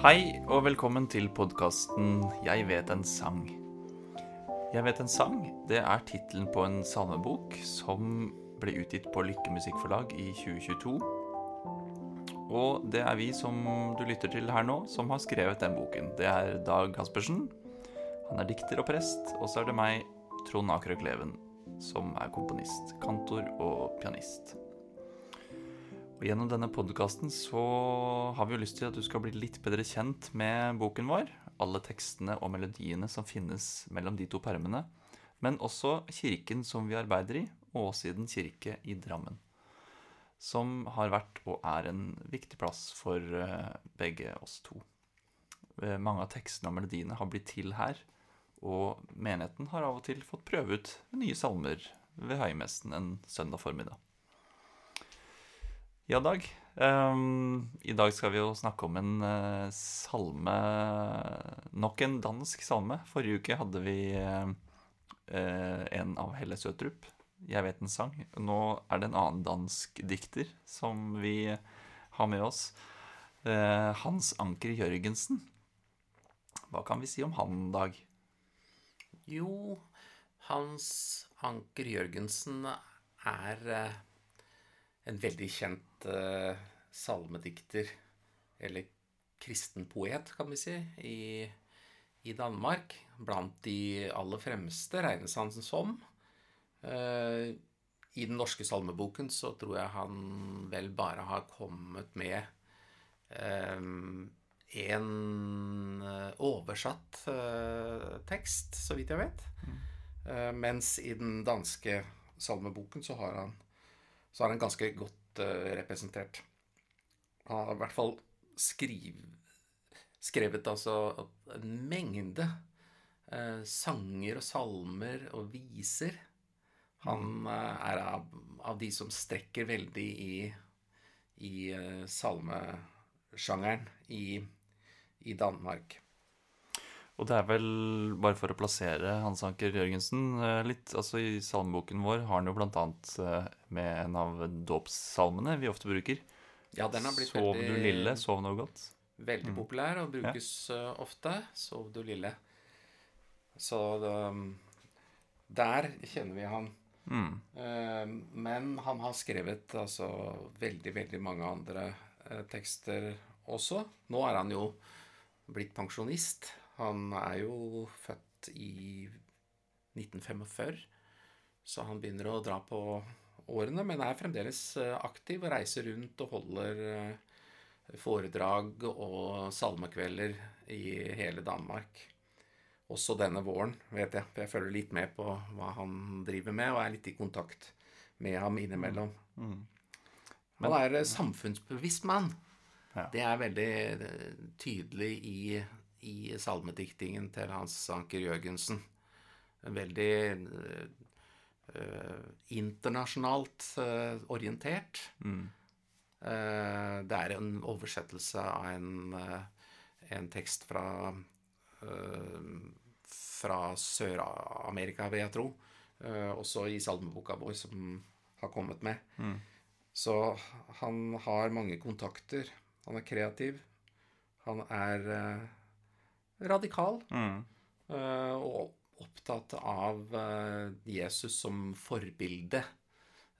Hei og velkommen til podkasten 'Jeg vet en sang'. 'Jeg vet en sang' det er tittelen på en salmebok som ble utgitt på Lykke Musikkforlag i 2022. Og det er vi som du lytter til her nå, som har skrevet den boken. Det er Dag Caspersen. Han er dikter og prest. Og så er det meg, Trond Akerø Leven, som er komponist, kantor og pianist. Og Gjennom denne podkasten så har vi jo lyst til at du skal bli litt bedre kjent med boken vår. Alle tekstene og melodiene som finnes mellom de to permene. Men også kirken som vi arbeider i, Åsiden kirke i Drammen. Som har vært og er en viktig plass for eh, begge oss to. Eh, Mange av tekstene og melodiene har blitt til her. Og menigheten har av og til fått prøve ut nye salmer ved høymessen en søndag formiddag. Ja, Dag. Um, I dag skal vi jo snakke om en uh, salme Nok en dansk salme. Forrige uke hadde vi uh, en av Helle Søtrup. 'Jeg vet en sang'. Nå er det en annen dansk dikter som vi har med oss. Eh, Hans Anker Jørgensen. Hva kan vi si om han, Dag? Jo, Hans Anker Jørgensen er en veldig kjent eh, salmedikter, eller kristen poet, kan vi si, i, i Danmark. Blant de aller fremste regnes han som. Eh, I den norske salmeboken så tror jeg han vel bare har kommet med en eh, oversatt eh, tekst, så vidt jeg vet. Eh, mens i den danske salmeboken så har han, så er han ganske godt uh, representert. Han har i hvert fall skriv, skrevet altså en mengde uh, sanger og salmer og viser. Han uh, er av, av de som strekker veldig i, i salmesjangeren i, i Danmark. Og det er vel, bare for å plassere Hans Anker Jørgensen eh, litt, altså I salmeboken vår har han jo annet eh, med en av dåpssalmene vi ofte bruker. Ja, den har blitt Sov du lille, sov noe godt. veldig populær og brukes ja. ofte. Sov du lille. Så det, der kjenner vi han. Mm. Eh, Men han har skrevet altså veldig, veldig mange andre eh, tekster også. Nå er han jo blitt pensjonist. Han er jo født i 1945, så han begynner å dra på årene, men er fremdeles eh, aktiv og reiser rundt og holder eh, foredrag og salmekvelder i hele Danmark. Også denne våren, vet jeg. For jeg følger litt med på hva han driver med, og er litt i kontakt med ham innimellom. Han er eh, samfunnsbevisst mann. Ja. Det er veldig tydelig i, i salmediktingen til Hans Anker Jørgensen. Veldig eh, eh, internasjonalt eh, orientert. Eh, det er en oversettelse av en, eh, en tekst fra eh, fra Sør-Amerika, vil jeg tro. Eh, også i salmeboka vår, som har kommet med. Så han har mange kontakter. Han er kreativ. Han er radikal. Mm. eh, og opptatt av eh, Jesus som forbilde.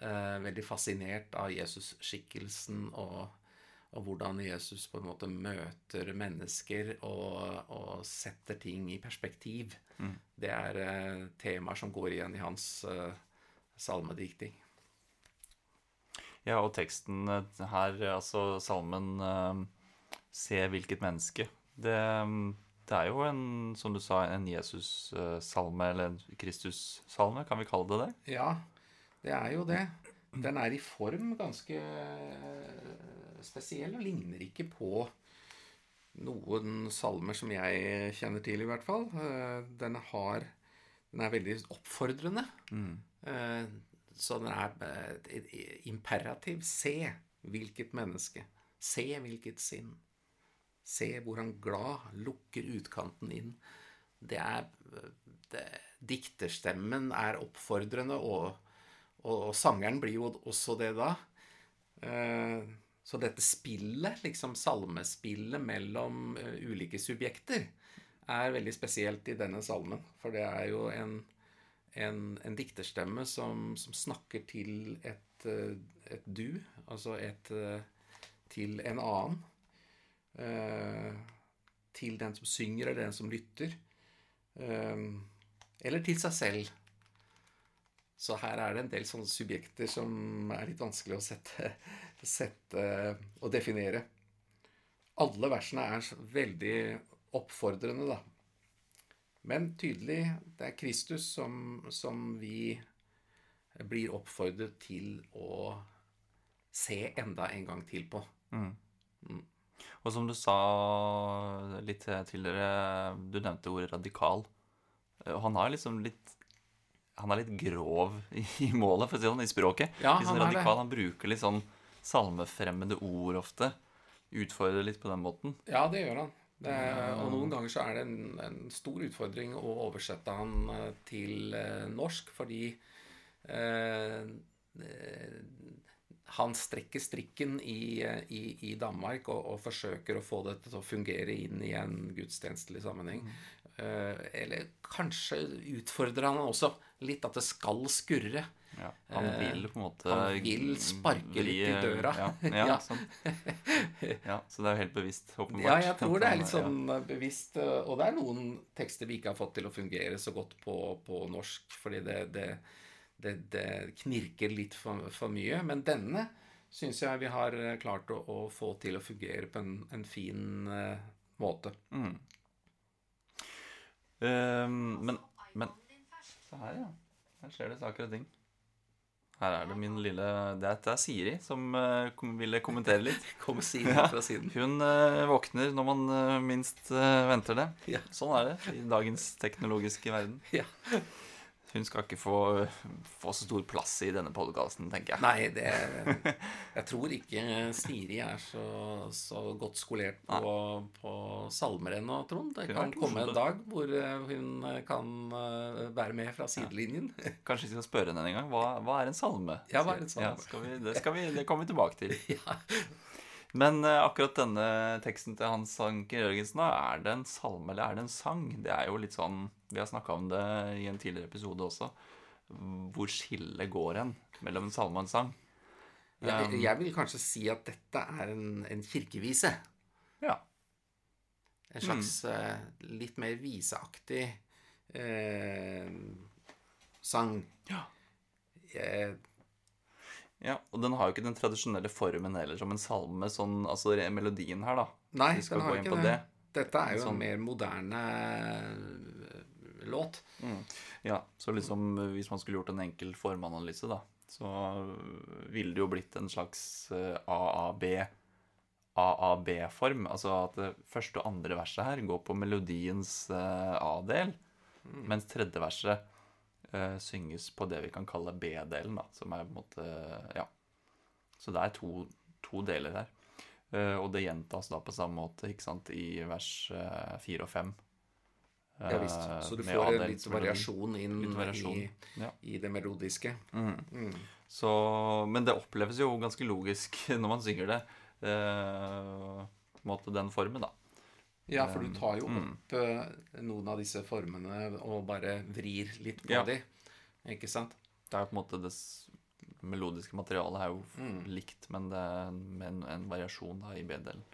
Eh, veldig fascinert av Jesus-skikkelsen og, og hvordan Jesus på en måte møter mennesker og, og setter ting i perspektiv. Det er temaer som går igjen i hans salmedikting. Ja, og teksten her, altså salmen Se hvilket menneske. Det, det er jo en, som du sa, en Jesus-salme, eller en Kristus-salme, kan vi kalle det det? Ja, det er jo det. Den er i form ganske eh, spesiell og ligner ikke på noen salmer som jeg kjenner til, i hvert fall. Eh, Den har Den er veldig oppfordrende. Mm. Så den er eh, et imperativ. Se hvilket menneske. Se hvilket sinn. Se hvor han glad lukker utkanten inn. Det er det, Dikterstemmen er oppfordrende, og, og, og sangeren blir jo også det da. Eh, Så dette spillet, liksom salmespillet mellom eh, ulike subjekter, er veldig spesielt i denne salmen. For det er jo en, en, en dikterstemme som, som, snakker til et, eh, et, du, altså et Til en annen. Til den som synger, eller den som lytter. eller til seg selv. Så her er det en del sånne subjekter som er litt vanskelig å sette, sette og definere. Alle versene er veldig oppfordrende, da. Men tydelig, det er Kristus som, som vi blir oppfordret til å se enda en gang til på. Mm. Og som du sa litt tidligere, du nevnte ordet radikal. Han har liksom litt han er litt grov i målet, for å si det sånn, i språket. Ja, litt sånn radikal. Han bruker litt sånn salmefremmede ord ofte. Utfordrer litt på den måten. Ja, det gjør han. Det, og noen ganger så er det en, en, stor utfordring å oversette han eh, til eh, norsk, fordi eh, eh, han strekker strikken i, i, i Danmark og, og, forsøker å få dette til å fungere inn i en gudstjenestelig sammenheng. Mm. Uh, eller kanskje utfordrer han også litt at det skal skurre. Ja, han eh, vil på en måte Han vil sparke litt i døra. Ja, ja, sånn. ja, Så det er jo helt bevisst, åpenbart. Ja, jeg tror det er litt sånn bevisst. Eh, og det er noen tekster vi ikke har fått til å fungere så godt på, på norsk, fordi det, det, det, det, knirker litt for, for, mye. Men denne syns jeg vi har klart å, å, få til å fungere på en, en fin uh, måte. Mm. Um, men, men Se her, ja. Her skjer det saker og ting. Her er det min lille Det er, det er Siri som uh, kom, ville kommentere litt. Kom Siri fra siden. Hun uh, våkner når man uh, minst venter det. Ja. Sånn er det i dagens teknologiske verden. Ja. Hun skal ikke få, få så stor plass i denne podkasten, tenker jeg. Nei, det, jeg tror ikke Siri er så, så godt skolert på, på salmer ennå, Trond. Det kan komme en dag hvor eh, hun kan eh, være med fra sidelinjen. Ja. Kanskje vi skal spørre henne en gang. Hva, hva, er en salme? Ja, hva er en salme? Ja, vi, det, vi, det, kommer vi tilbake til. Ja. Men uh, akkurat denne teksten til Hans Anker Jørgensen, er det en salme eller er det en sang? Det er jo litt sånn Vi har snakka om det i en tidligere episode også. Hvor skillet går hen mellom en salme og en sang. Jeg, um, jeg vil kanskje si at dette er en, en kirkevise. Ja. En slags mm. uh, litt mer viseaktig uh, sang. Ja. Jeg, ja, Og den har jo ikke den tradisjonelle formen heller som en salme, sånn, altså melodien her, da. Nei, den har ikke det. det. Dette er jo sånn. en mer moderne eh, låt. Mm. Ja, så liksom hvis man skulle gjort en enkel formanalyse, da, så ville det jo blitt en slags eh, AAB AAB-form. Altså at det første og andre verset her går på melodiens A-del, mm. mens tredje verset uh, synges på det vi kan kalle B-delen, da, som er på en måte Ja. Så det er to, to deler her. Eh, og det gjentas da på samme måte ikke sant, i vers uh, fire og fem. ja visst. Så du får litt variasjon inn litt variasjon. I, ja. i, det melodiske. Mm. Mm. Så, men det oppleves jo ganske logisk når man synger det. på en måte den formen, da. Ja, for du tar jo mm. opp mm. noen av disse formene og bare vrir litt på ja. de. Ikke sant? Det er på en måte det melodiske materialet er jo mm. likt, men det er en, en variasjon da i B-delen.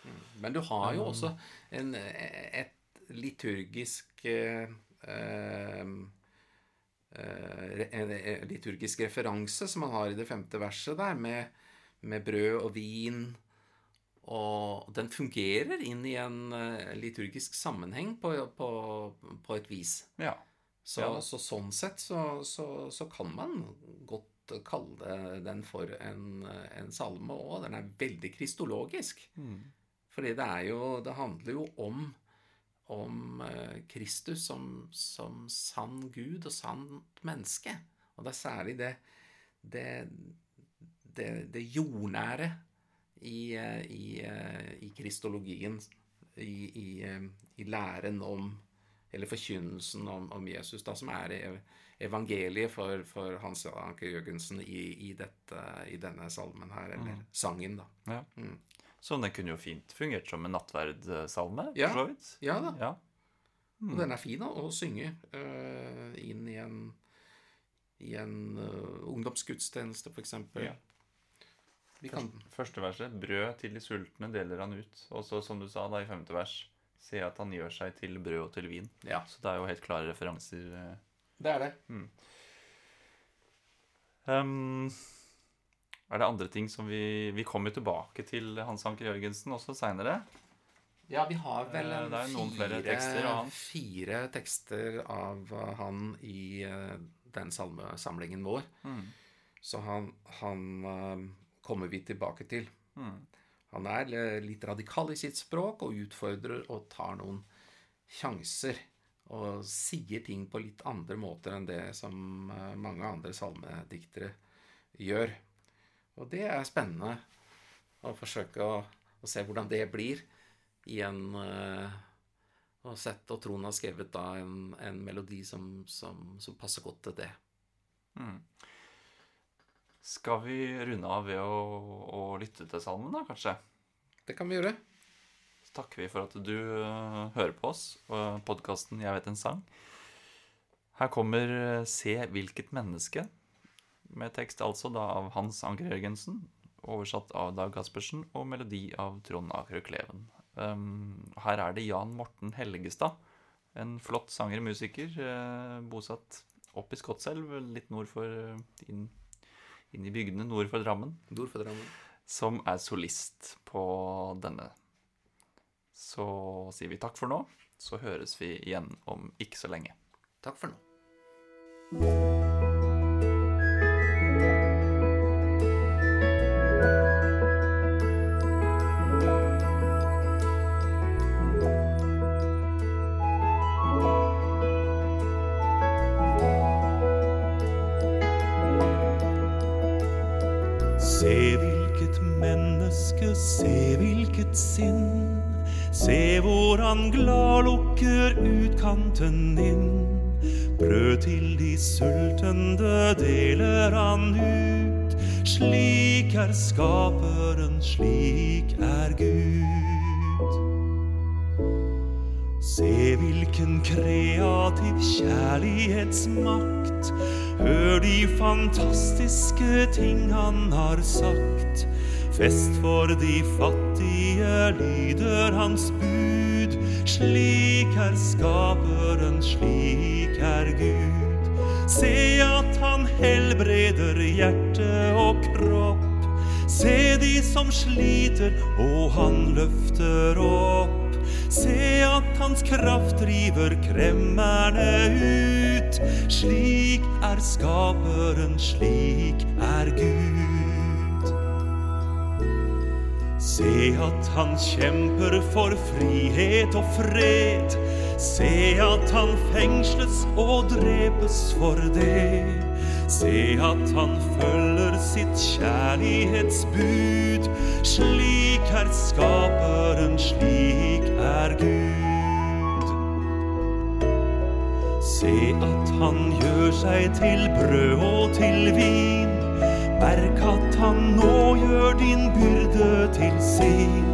Mm. Men du har jo um, også en, et liturgisk eh, eh, en liturgisk referanse som man har i det femte verset der, med, med brød og vin og den fungerer inn i en uh, liturgisk sammenheng på, på, på et vis. Ja. Så, ja. så, sånn sett så, så, så, kan man godt kalle den for en, en salme òg. Den er veldig kristologisk. Mm. Fordi det er jo Det handler jo om, om uh, Kristus som, som, sann Gud og sant menneske. Og det er særlig det, det, det, det jordnære i, eh, i, eh, i kristologien, i, i, eh, i, læren om eller forkynnelsen om, om Jesus, da, som er evangeliet for, for Hans Anker Jørgensen i, i, dette, i denne salmen her, eller sangen, da. Ja. Mm. Så den kunne jo fint fungert som en nattverdsalme, Ja. for så vidt. Ja da. Ja. Og den er fin å, å synge uh, inn i en, i en uh, ungdomsgudstjeneste, eksempel. Ja. Vi kan, Første verset. Brød til de sultne deler han ut. Og så, som du sa da i femte vers, se at han gjør seg til brød og til vin. ja, Så det er jo helt klare referanser. eh. det er det. Um, er det andre ting som vi Vi kommer tilbake til Hans Anker Jørgensen også seinere. Ja, vi har vel Eh, fire, tekster fire tekster av eh, han i den salmesamlingen vår. Mm. Så han, han kommer vi tilbake til. Mm. Han er eh, litt radikal i sitt språk og utfordrer og tar noen sjanser. Og sier ting på litt andre måter enn det som eh, mange andre salmediktere gjør. Og det er spennende å forsøke å, å se hvordan det blir i en eh, Og sett og Trond har skrevet da en, en melodi som, som, som passer godt til det. Mm. Skal vi runde av ved å, å lytte til salmen, da, kanskje? Det kan vi gjøre. Så takker vi for at du uh, hører på oss og podkasten 'Jeg vet en sang'. Her kommer øh, 'Se hvilket menneske', med tekst altså da av Hans Anker Jørgensen, oversatt av Dag Gaspersen, og melodi av Trond Aker Kleven. Um, her er det Jan Morten Helgestad, en flott sanger-musiker, uh, bosatt opp i Skotselv, litt nord for uh, inn, inn i bygdene nord for Drammen Nord for Drammen. som er solist på denne. Så sier vi takk for nå, så høres vi igjen om ikke så lenge. Takk for nå. Lukker utkanten inn. Brød til de sultende deler han ut. Slik er skaperen, slik er Gud. Se hvilken kreativ kjærlighetsmakt. Hør de fantastiske ting han har sagt. Fest for de fattige lyder hans bud. Slik er skaperen, slik er Gud. Se at han helbreder hjerte og kropp. Se de som sliter, og han løfter opp. Se at hans kraft driver kremmerne ut. Slik er skaperen, slik er Gud. Se at han kjemper for frihet og fred. Se at han fengsles og drepes for det. Se at han følger sitt kjærlighetsbud. Slik er skaperen, slik er Gud. Se at han gjør seg til brød og til vin. Merk at han nå gjør din byrde til sin.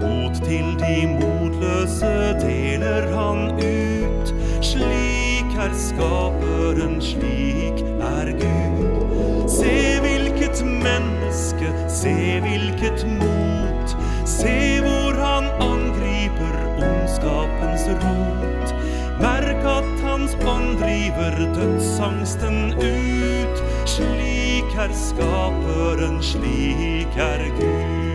Mot til de motløse deler han ut. Slik er skaperen, slik er Gud. Se hvilket menneske, se hvilket mot. Se hvor han angriper ondskapens rot. Merk at hans ånd driver dødsangsten ut. Slik er skaperen, slik er Gud.